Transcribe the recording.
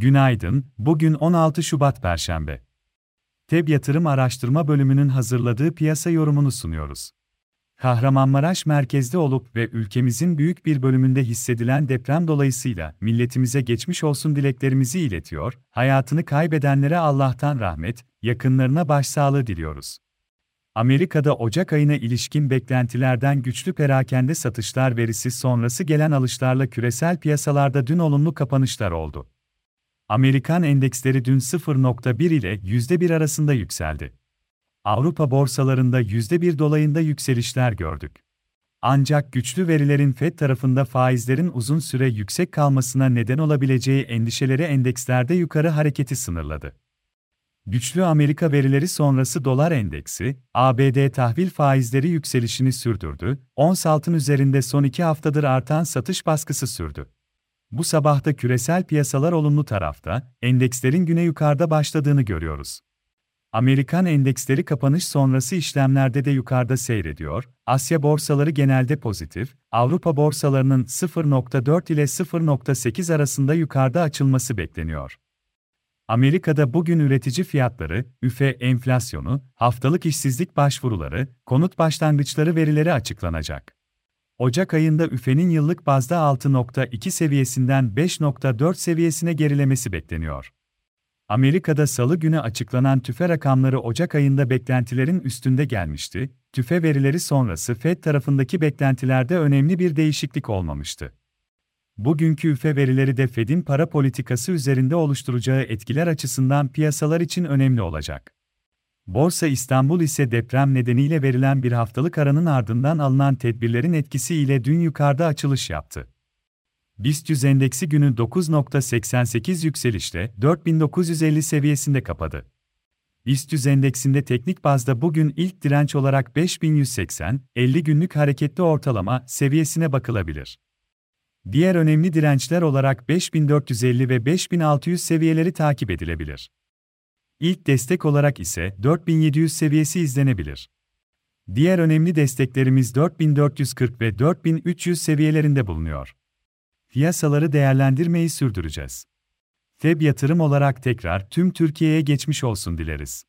Günaydın, bugün 16 Şubat Perşembe. TEB Yatırım Araştırma Bölümünün hazırladığı piyasa yorumunu sunuyoruz. Kahramanmaraş merkezde olup ve ülkemizin büyük bir bölümünde hissedilen deprem dolayısıyla milletimize geçmiş olsun dileklerimizi iletiyor, hayatını kaybedenlere Allah'tan rahmet, yakınlarına başsağlığı diliyoruz. Amerika'da Ocak ayına ilişkin beklentilerden güçlü perakende satışlar verisi sonrası gelen alışlarla küresel piyasalarda dün olumlu kapanışlar oldu. Amerikan endeksleri dün 0.1 ile %1 arasında yükseldi. Avrupa borsalarında %1 dolayında yükselişler gördük. Ancak güçlü verilerin Fed tarafında faizlerin uzun süre yüksek kalmasına neden olabileceği endişeleri endekslerde yukarı hareketi sınırladı. Güçlü Amerika verileri sonrası dolar endeksi, ABD tahvil faizleri yükselişini sürdürdü, ons altın üzerinde son iki haftadır artan satış baskısı sürdü. Bu sabahta küresel piyasalar olumlu tarafta, endekslerin güne yukarıda başladığını görüyoruz. Amerikan endeksleri kapanış sonrası işlemlerde de yukarıda seyrediyor, Asya borsaları genelde pozitif, Avrupa borsalarının 0.4 ile 0.8 arasında yukarıda açılması bekleniyor. Amerika'da bugün üretici fiyatları, üfe enflasyonu, haftalık işsizlik başvuruları, konut başlangıçları verileri açıklanacak. Ocak ayında üfenin yıllık bazda 6.2 seviyesinden 5.4 seviyesine gerilemesi bekleniyor. Amerika'da salı günü açıklanan tüfe rakamları Ocak ayında beklentilerin üstünde gelmişti, tüfe verileri sonrası Fed tarafındaki beklentilerde önemli bir değişiklik olmamıştı. Bugünkü üfe verileri de Fed'in para politikası üzerinde oluşturacağı etkiler açısından piyasalar için önemli olacak. Borsa İstanbul ise deprem nedeniyle verilen bir haftalık aranın ardından alınan tedbirlerin etkisiyle dün yukarıda açılış yaptı. BIST 100 endeksi günü 9.88 yükselişle 4950 seviyesinde kapadı. BIST 100 endeksinde teknik bazda bugün ilk direnç olarak 5180, 50 günlük hareketli ortalama seviyesine bakılabilir. Diğer önemli dirençler olarak 5450 ve 5600 seviyeleri takip edilebilir. İlk destek olarak ise 4700 seviyesi izlenebilir. Diğer önemli desteklerimiz 4440 ve 4300 seviyelerinde bulunuyor. Piyasaları değerlendirmeyi sürdüreceğiz. FEB yatırım olarak tekrar tüm Türkiye'ye geçmiş olsun dileriz.